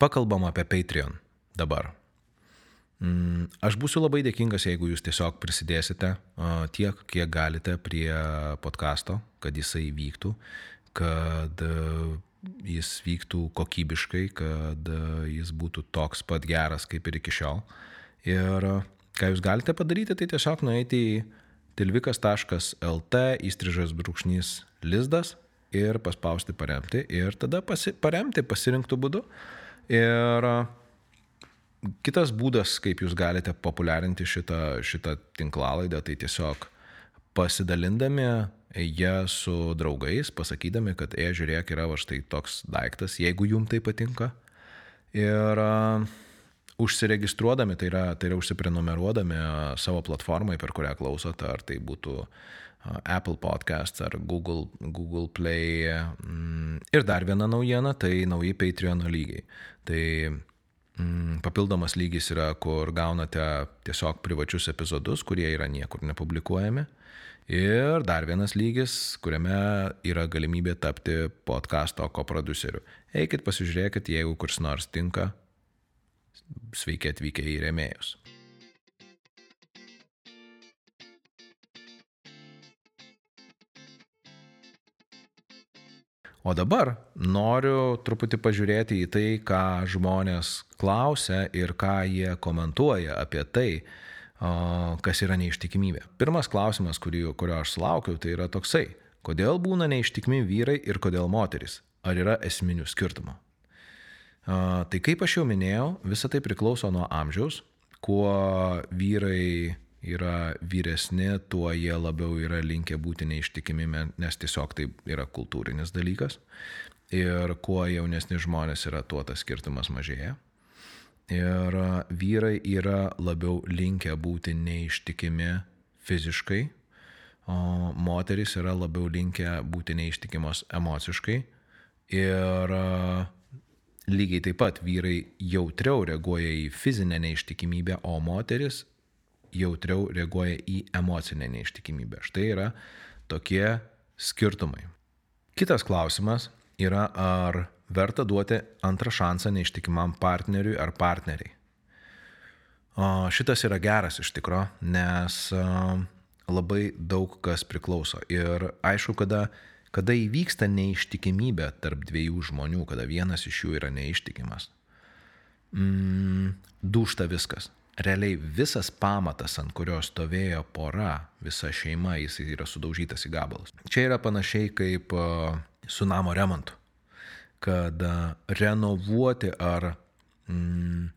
Pakalbam apie Patreon dabar. Mm, aš būsiu labai dėkingas, jeigu jūs tiesiog prisidėsite tiek, kiek galite prie podkasto, kad jisai vyktų, kad e, jis vyktų kokybiškai, kad e, jis būtų toks pat geras kaip ir iki šiol. Ir e, ką jūs galite padaryti, tai tiesiog nueiti į tilvikas.lt įstrižas brūkšnys lizdas ir paspausti paremti ir tada pasi, paremti pasirinktų būdu. Ir kitas būdas, kaip jūs galite populiarinti šitą, šitą tinklalaidę, tai tiesiog pasidalindami ją su draugais, pasakydami, kad, e, žiūrėk, yra va štai toks daiktas, jeigu jums tai patinka. Ir uh, užsiregistruodami, tai yra, tai yra užsiprenumeruodami savo platformai, per kurią klausote, ar tai būtų Apple Podcasts ar Google, Google Play. Mm, ir dar viena naujiena, tai nauji Patreon lygiai. Tai mm, papildomas lygis yra, kur gaunate tiesiog privačius epizodus, kurie yra niekur nepublikuojami. Ir dar vienas lygis, kuriame yra galimybė tapti podkasto koproduceriu. Eikit pasižiūrėkit, jeigu kurs nors tinka, Sveiki atvykę į remėjus. O dabar noriu truputį pažiūrėti į tai, ką žmonės klausia ir ką jie komentuoja apie tai, kas yra neištikimybė. Pirmas klausimas, kurį, kurio aš sulaukiau, tai yra toksai. Kodėl būna neištikimi vyrai ir kodėl moteris? Ar yra esminių skirtumų? Tai kaip aš jau minėjau, visa tai priklauso nuo amžiaus. Kuo vyrai yra vyresni, tuo jie labiau yra linkę būti neištikimi, nes tiesiog tai yra kultūrinis dalykas. Ir kuo jaunesni žmonės yra, tuo tas skirtumas mažėja. Ir vyrai yra labiau linkę būti neištikimi fiziškai, o moteris yra labiau linkę būti neištikimos emociškai. Ir lygiai taip pat vyrai jautriau reaguoja į fizinę neištikimybę, o moteris jautriau reaguoja į emocinę neištikimybę. Štai yra tokie skirtumai. Kitas klausimas yra, ar verta duoti antrą šansą neištikimam partneriui ar partneriai. O šitas yra geras iš tikro, nes labai daug kas priklauso. Ir aišku, kada, kada įvyksta neištikimybė tarp dviejų žmonių, kada vienas iš jų yra neištikimas, mm, dušta viskas realiai visas pamatas, ant kurio stovėjo pora, visa šeima, jis yra sudaužytas į gabalus. Čia yra panašiai kaip su namo remontu, kad renovuoti ar mm,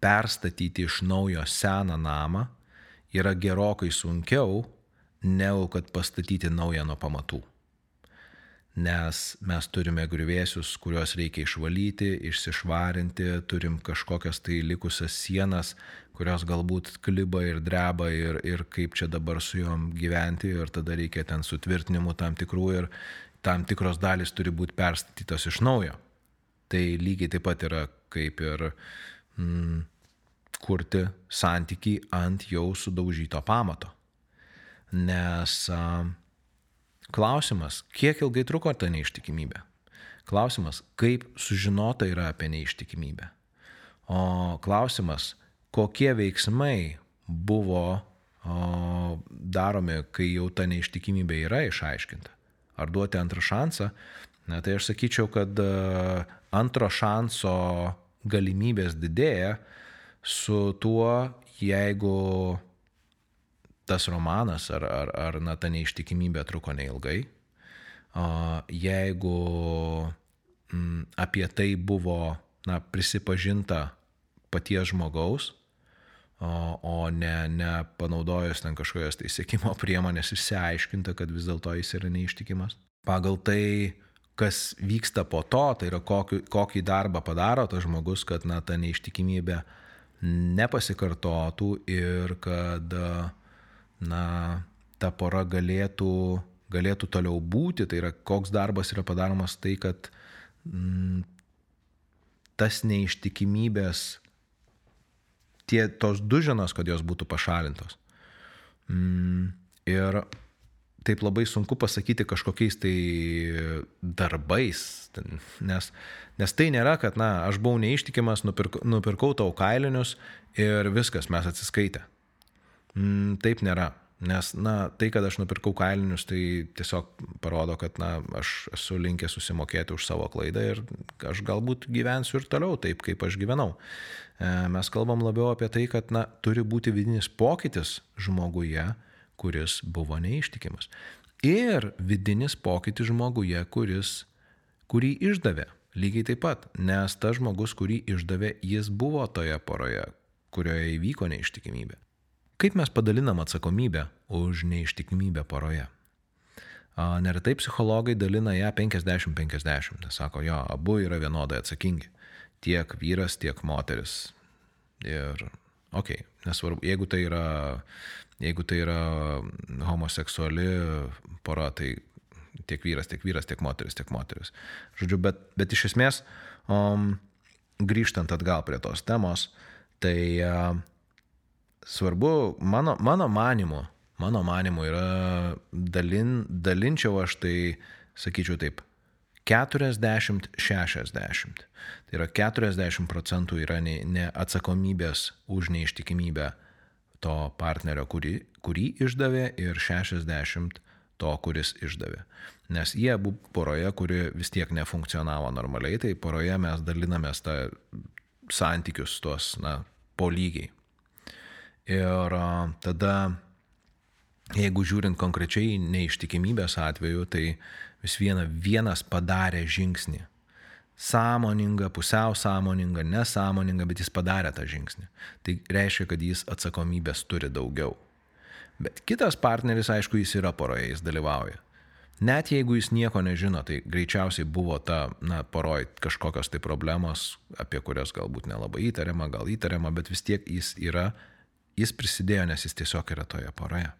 perstatyti iš naujo seną namą yra gerokai sunkiau, negu kad pastatyti naują nuo pamatų. Nes mes turime griuvėsius, kuriuos reikia išvalyti, išsišvarinti, turim kažkokias tai likusias sienas, kurios galbūt kliba ir dreba ir, ir kaip čia dabar su juom gyventi ir tada reikia ten sutvirtinimų tam tikrų ir tam tikros dalis turi būti perstatytos iš naujo. Tai lygiai taip pat yra kaip ir mm, kurti santyki ant jau sudaužyto pamato. Nes uh, Klausimas, kiek ilgai truko ta neištikimybė? Klausimas, kaip sužinota yra apie neištikimybę? O klausimas, kokie veiksmai buvo o, daromi, kai jau ta neištikimybė yra išaiškinta? Ar duoti antrą šansą? Na, tai aš sakyčiau, kad antro šanso galimybės didėja su tuo, jeigu tas romanas ar, ar, ar na, ta neištikimybė truko neilgai, jeigu m, apie tai buvo na, prisipažinta paties žmogaus, o, o ne, ne panaudojus ten kažkokios tai sėkimo priemonės išsiaiškinta, kad vis dėlto jis yra neištikimas. Pagal tai, kas vyksta po to, tai yra kokį, kokį darbą padaro tas žmogus, kad na, ta neištikimybė nepasikartotų ir kad na, ta pora galėtų, galėtų toliau būti, tai yra koks darbas yra padaromas tai, kad mm, tas neištikimybės, tie, tos duženos, kad jos būtų pašalintos. Mm, ir taip labai sunku pasakyti kažkokiais tai darbais, nes, nes tai nėra, kad, na, aš buvau neištikimas, nupirk, nupirkau tau kailinius ir viskas, mes atsiskaitę. Mm, taip nėra. Nes, na, tai, kad aš nupirkau kailinius, tai tiesiog parodo, kad, na, aš esu linkęs susimokėti už savo klaidą ir aš galbūt gyvensiu ir toliau taip, kaip aš gyvenau. E, mes kalbam labiau apie tai, kad, na, turi būti vidinis pokytis žmoguje, kuris buvo neištikimas. Ir vidinis pokytis žmoguje, kuris, kurį išdavė. Lygiai taip pat, nes tas žmogus, kurį išdavė, jis buvo toje poroje, kurioje įvyko neištikimybė. Kaip mes padalinam atsakomybę už neištikimybę poroje? Neretai psichologai dalina ją 50-50. Tai sako, jo, abu yra vienodai atsakingi. Tiek vyras, tiek moteris. Ir, okei, okay, nesvarbu, jeigu tai yra, jeigu tai yra homoseksuali pora, tai tiek vyras, tiek vyras, tiek moteris, tiek moteris. Žodžiu, bet, bet iš esmės, um, grįžtant atgal prie tos temos, tai uh, svarbu, mano, mano manimu, mano manimu yra, dalin, dalinčiau aš tai, sakyčiau taip, 40-60. Tai yra 40 procentų yra ne, ne atsakomybės už neištikimybę to partnerio, kurį, kurį išdavė, ir 60 to, kuris išdavė. Nes jie abu poroje, kuri vis tiek nefunkcionavo normaliai, tai poroje mes dalinamės tą santykius tuos, na, po lygiai. Ir tada, jeigu žiūrint konkrečiai neištikimybės atveju, tai vis viena vienas padarė žingsnį. Sąmoningą, pusiau sąmoningą, nesąmoningą, bet jis padarė tą žingsnį. Tai reiškia, kad jis atsakomybės turi daugiau. Bet kitas partneris, aišku, jis yra poroje, jis dalyvauja. Net jeigu jis nieko nežino, tai greičiausiai buvo ta, na, poroj kažkokios tai problemos, apie kurias galbūt nelabai įtariama, gal įtariama, bet vis tiek jis yra, jis prisidėjo, nes jis tiesiog yra toje poroje.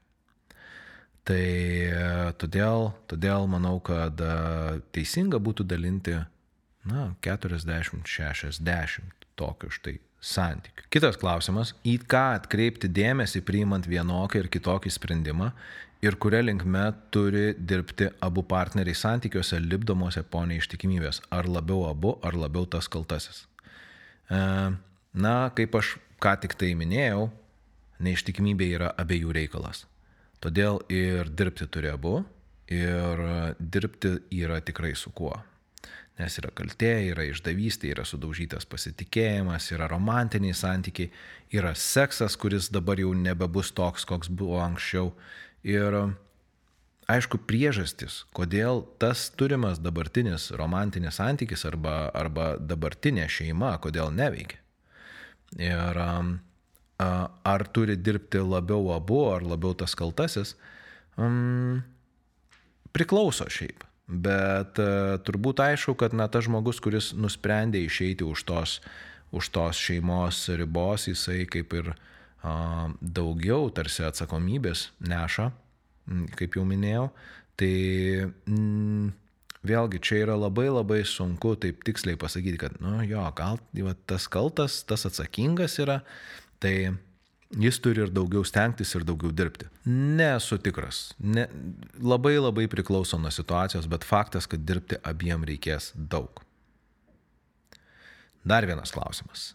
Tai todėl, todėl manau, kad teisinga būtų dalinti, na, 40-60 tokiu štai santykių. Kitas klausimas, į ką atkreipti dėmesį priimant vienokį ir kitokį sprendimą ir kuria linkme turi dirbti abu partneriai santykiuose lipdomuose po neištikimybės. Ar labiau abu, ar labiau tas kaltasis. E, na, kaip aš ką tik tai minėjau, neištikimybė yra abiejų reikalas. Todėl ir dirbti turi abu, ir dirbti yra tikrai su kuo. Nes yra kaltė, yra išdavystė, yra sudaužytas pasitikėjimas, yra romantiniai santykiai, yra seksas, kuris dabar jau nebebus toks, koks buvo anksčiau, Ir aišku, priežastis, kodėl tas turimas dabartinis romantinis santykis arba, arba dabartinė šeima, kodėl neveikia. Ir ar turi dirbti labiau abu, ar labiau tas kaltasis, um, priklauso šiaip. Bet uh, turbūt aišku, kad na, tas žmogus, kuris nusprendė išeiti už tos, už tos šeimos ribos, jisai kaip ir uh, daugiau tarsi atsakomybės neša, kaip jau minėjau. Tai mm, vėlgi čia yra labai labai sunku taip tiksliai pasakyti, kad, nu jo, gal va, tas kaltas, tas atsakingas yra, tai jis turi ir daugiau stengtis ir daugiau dirbti. Nesu tikras. Ne, labai labai priklauso nuo situacijos, bet faktas, kad dirbti abiem reikės daug. Dar vienas klausimas.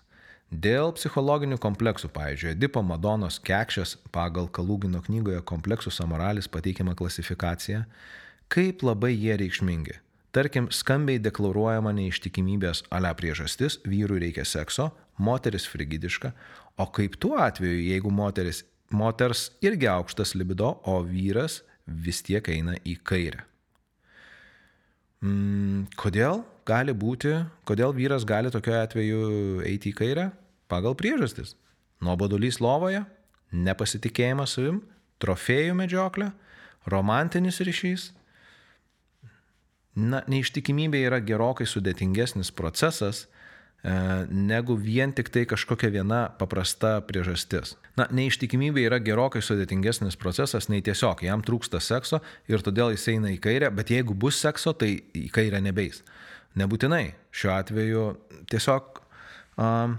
Dėl psichologinių kompleksų, pavyzdžiui, Edipo Madonos kekšės pagal Kalūgino knygoje kompleksų samoralis pateikiama klasifikacija, kaip labai jie reikšmingi. Tarkim, skambiai deklaruojama neištikimybės ale priežastis, vyrui reikia sekso, moteris frigidiška, o kaip tuo atveju, jeigu moteris, moters irgi aukštas libido, o vyras vis tiek eina į kairę. Mm, kodėl gali būti, kodėl vyras gali tokiu atveju eiti į kairę? pagal priežastis. Nuobodulys lovoje, nepasitikėjimas savim, trofėjų medžioklė, romantinis ryšys. Na, neištikimybė yra gerokai sudėtingesnis procesas negu vien tik tai kažkokia viena paprasta priežastis. Na, neištikimybė yra gerokai sudėtingesnis procesas nei tiesiog jam trūksta sekso ir todėl jis eina į kairę, bet jeigu bus sekso, tai į kairę nebeis. Nebūtinai. Šiuo atveju tiesiog um,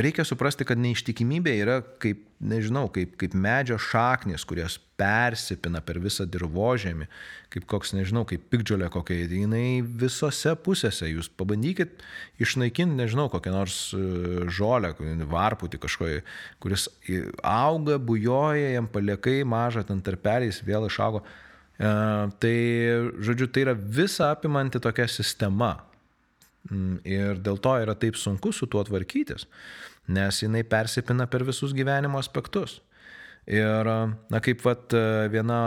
Reikia suprasti, kad neištikimybė yra kaip, nežinau, kaip, kaip medžio šaknis, kurios persipina per visą dirbožėmį, kaip koks, nežinau, kaip pikdžiolė kokia, jinai visose pusėse. Jūs pabandykit išnaikinti, nežinau, kokią nors e, žolę, varputį kažkokį, kuris auga, bujoja, jam paliekai mažą ten tarpeliais, vėl išaugo. E, tai, žodžiu, tai yra visa apimanti tokia sistema. Mm, ir dėl to yra taip sunku su tuo tvarkytis nes jinai persipina per visus gyvenimo aspektus. Ir, na, kaip vat, viena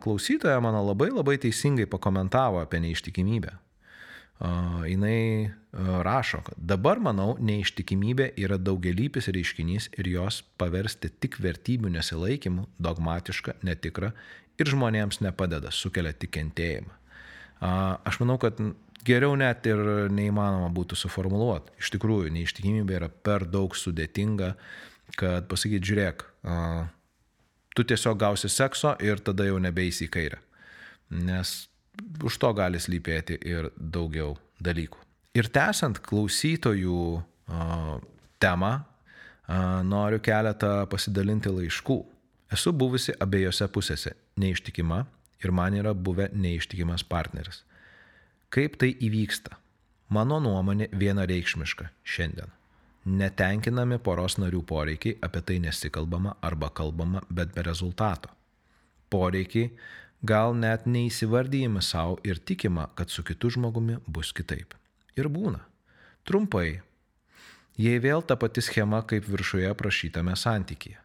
klausytoja mano labai labai teisingai pakomentavo apie neištikimybę. Uh, jinai uh, rašo, kad dabar, manau, neištikimybė yra daugelypis reiškinys ir jos paversti tik vertybių nesilaikymu, dogmatiška, netikra ir žmonėms nepadeda, sukelia tik kentėjimą. Uh, aš manau, kad geriau net ir neįmanoma būtų suformuoluoti. Iš tikrųjų, neištikimybė yra per daug sudėtinga, kad pasakyti, žiūrėk, tu tiesiog gausi sekso ir tada jau nebeisi į kairę. Nes už to gali slypėti ir daugiau dalykų. Ir tęsant klausytojų temą, noriu keletą pasidalinti laiškų. Esu buvusi abiejose pusėse neištikima ir man yra buvę neištikimas partneris. Kaip tai įvyksta? Mano nuomonė vienareikšmiška šiandien. Netenkinami poros narių poreikiai, apie tai nesikalbama arba kalbama, bet be rezultato. Poreikiai gal net neįsivardyjami savo ir tikima, kad su kitu žmogumi bus kitaip. Ir būna. Trumpai. Jei vėl ta pati schema kaip viršuje aprašytame santykyje.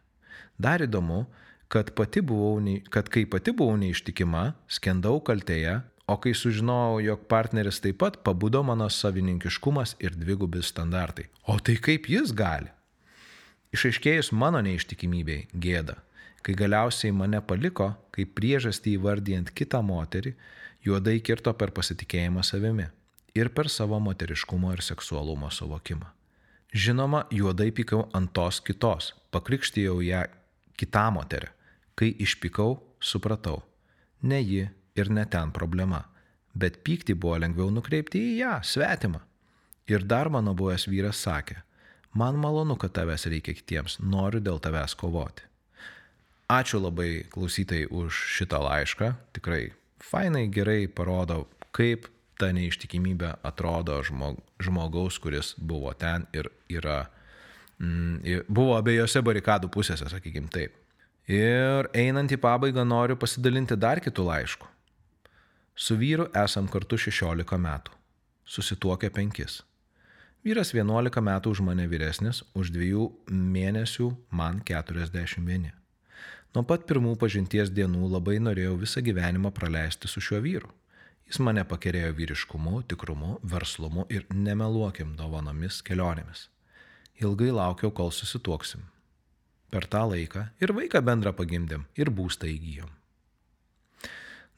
Dar įdomu, kad, pati buvau, kad kai pati buvau neištikima, skendau kaltėje, o kai sužinojau, jog partneris taip pat pabudo mano savininkiškumas ir dvigubi standartai. O tai kaip jis gali? Išaiškėjus mano neištikimybei gėda, kai galiausiai mane paliko, kaip priežastį įvardyjant kitą moterį, juodai kirto per pasitikėjimą savimi ir per savo moteriškumo ir seksualumo suvokimą. Žinoma, juodai pykau ant tos kitos, pakrikštijau ją kitą moterį Kai išpykau, supratau, ne ji ir ne ten problema, bet pyktį buvo lengviau nukreipti į ją, svetimą. Ir dar mano buvęs vyras sakė, man malonu, kad tavęs reikia kitiems, noriu dėl tavęs kovoti. Ačiū labai klausytai už šitą laišką, tikrai fainai gerai parodo, kaip ta neištikimybė atrodo žmogaus, kuris buvo ten ir yra, mm, buvo abiejose barikadų pusėse, sakykim taip. Ir einant į pabaigą noriu pasidalinti dar kitų laiškų. Su vyru esam kartu 16 metų. Susituokę 5. Vyras 11 metų už mane vyresnis, už dviejų mėnesių man 41. Nuo pat pirmų pažinties dienų labai norėjau visą gyvenimą praleisti su šiuo vyru. Jis mane pakerėjo vyriškumu, tikrumu, verslumu ir nemeluokim dovanomis kelionėmis. Ilgai laukiau, kol susituoksim per tą laiką ir vaiką bendrą pagimdėm, ir būstą įgyjom.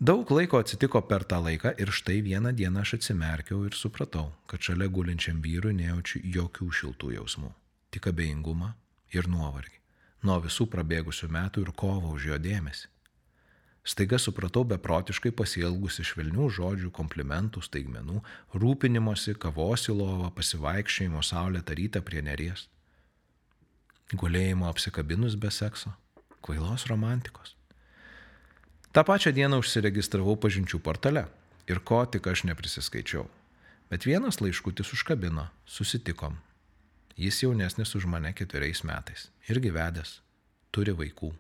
Daug laiko atsitiko per tą laiką ir štai vieną dieną aš atsimerkiau ir supratau, kad šalia gulinčiam vyrui nejaučiu jokių šiltų jausmų, tik abejingumą ir nuovargį, nuo visų prabėgusių metų ir kovo už jo dėmesį. Staiga supratau beprotiškai pasielgusi švelnių žodžių, komplimentų, staigmenų, rūpinimosi, kavos į lovą, pasivaikščiojimo saulėtą rytą prie neries gulėjimo apsikabinus be sekso, kvailos romantikos. Ta pačią dieną užsiregistravau pažinčių portale ir ko tik aš neprisiskaičiau. Bet vienas laiškutis užkabino, susitikom. Jis jaunesnis už mane ketveriais metais, irgi vedęs, turi vaikų.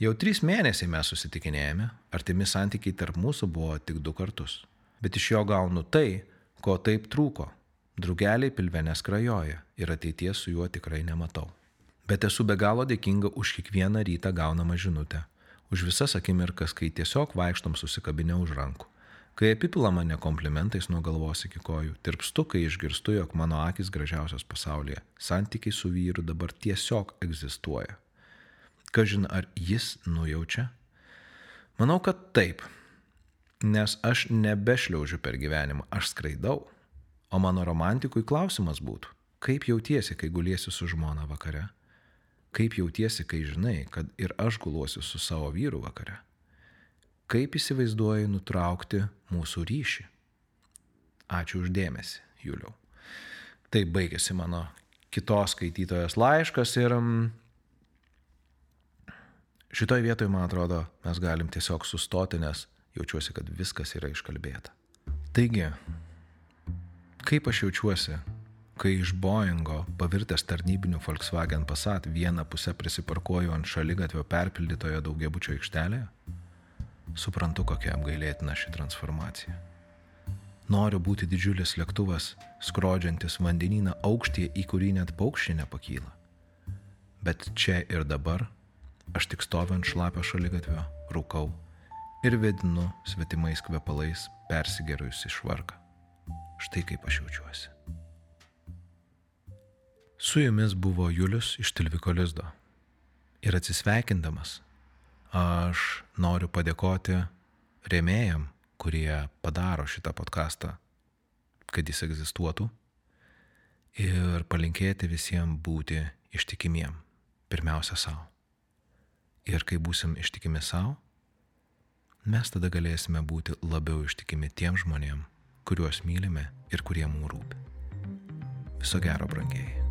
Jau trys mėnesiai mes susitikinėjame, artimi santykiai tarp mūsų buvo tik du kartus. Bet iš jo gaunu tai, ko taip trūko. Drugeliai pilvenės krajoja ir ateities su juo tikrai nematau. Bet esu be galo dėkinga už kiekvieną rytą gaunamą žinutę, už visas akimirkas, kai tiesiog vaikštom susikabinę už rankų, kai apipila mane komplimentais nuo galvos iki kojų, tirpstu, kai išgirstu, jog mano akis gražiausios pasaulyje, santykiai su vyru dabar tiesiog egzistuoja. Kažin ar jis nujaučia? Manau, kad taip, nes aš nebešliaužiu per gyvenimą, aš skraidau. O mano romantikui klausimas būtų, kaip jautiesi, kai guliesi su žmona vakare? Kaip jautiesi, kai žinai, kad ir aš guluosiu su savo vyru vakare? Kaip įsivaizduoji nutraukti mūsų ryšį? Ačiū uždėmesi, Juliau. Tai baigėsi mano kitos skaitytojos laiškas ir mm, šitoje vietoje, man atrodo, mes galim tiesiog sustoti, nes jaučiuosi, kad viskas yra iškalbėta. Taigi, kaip aš jaučiuosi kai iš Boeingo pavirtęs tarnybiniu Volkswagen Passat vieną pusę prisiparkuoju ant šaligatvio perpildytoje daugiabučio aikštelėje, suprantu, kokia apgailėtina ši transformacija. Noriu būti didžiulis lėktuvas, skrodžiantis vandenyną aukštį, į kurį net paukščiai nepakyla. Bet čia ir dabar aš tik stoviu ant šlapio šaligatvio, rūkau ir vedinu svetimais kvepalais persigerusi švarką. Štai kaip aš jaučiuosi. Su jumis buvo Julius iš Tilviko Lizdo. Ir atsisveikindamas, aš noriu padėkoti rėmėjam, kurie padaro šitą podcastą, kad jis egzistuotų. Ir palinkėti visiems būti ištikimiem, pirmiausia savo. Ir kai būsim ištikimi savo, mes tada galėsime būti labiau ištikimi tiem žmonėm, kuriuos mylime ir kurie mums rūpi. Viso gero, brangiai.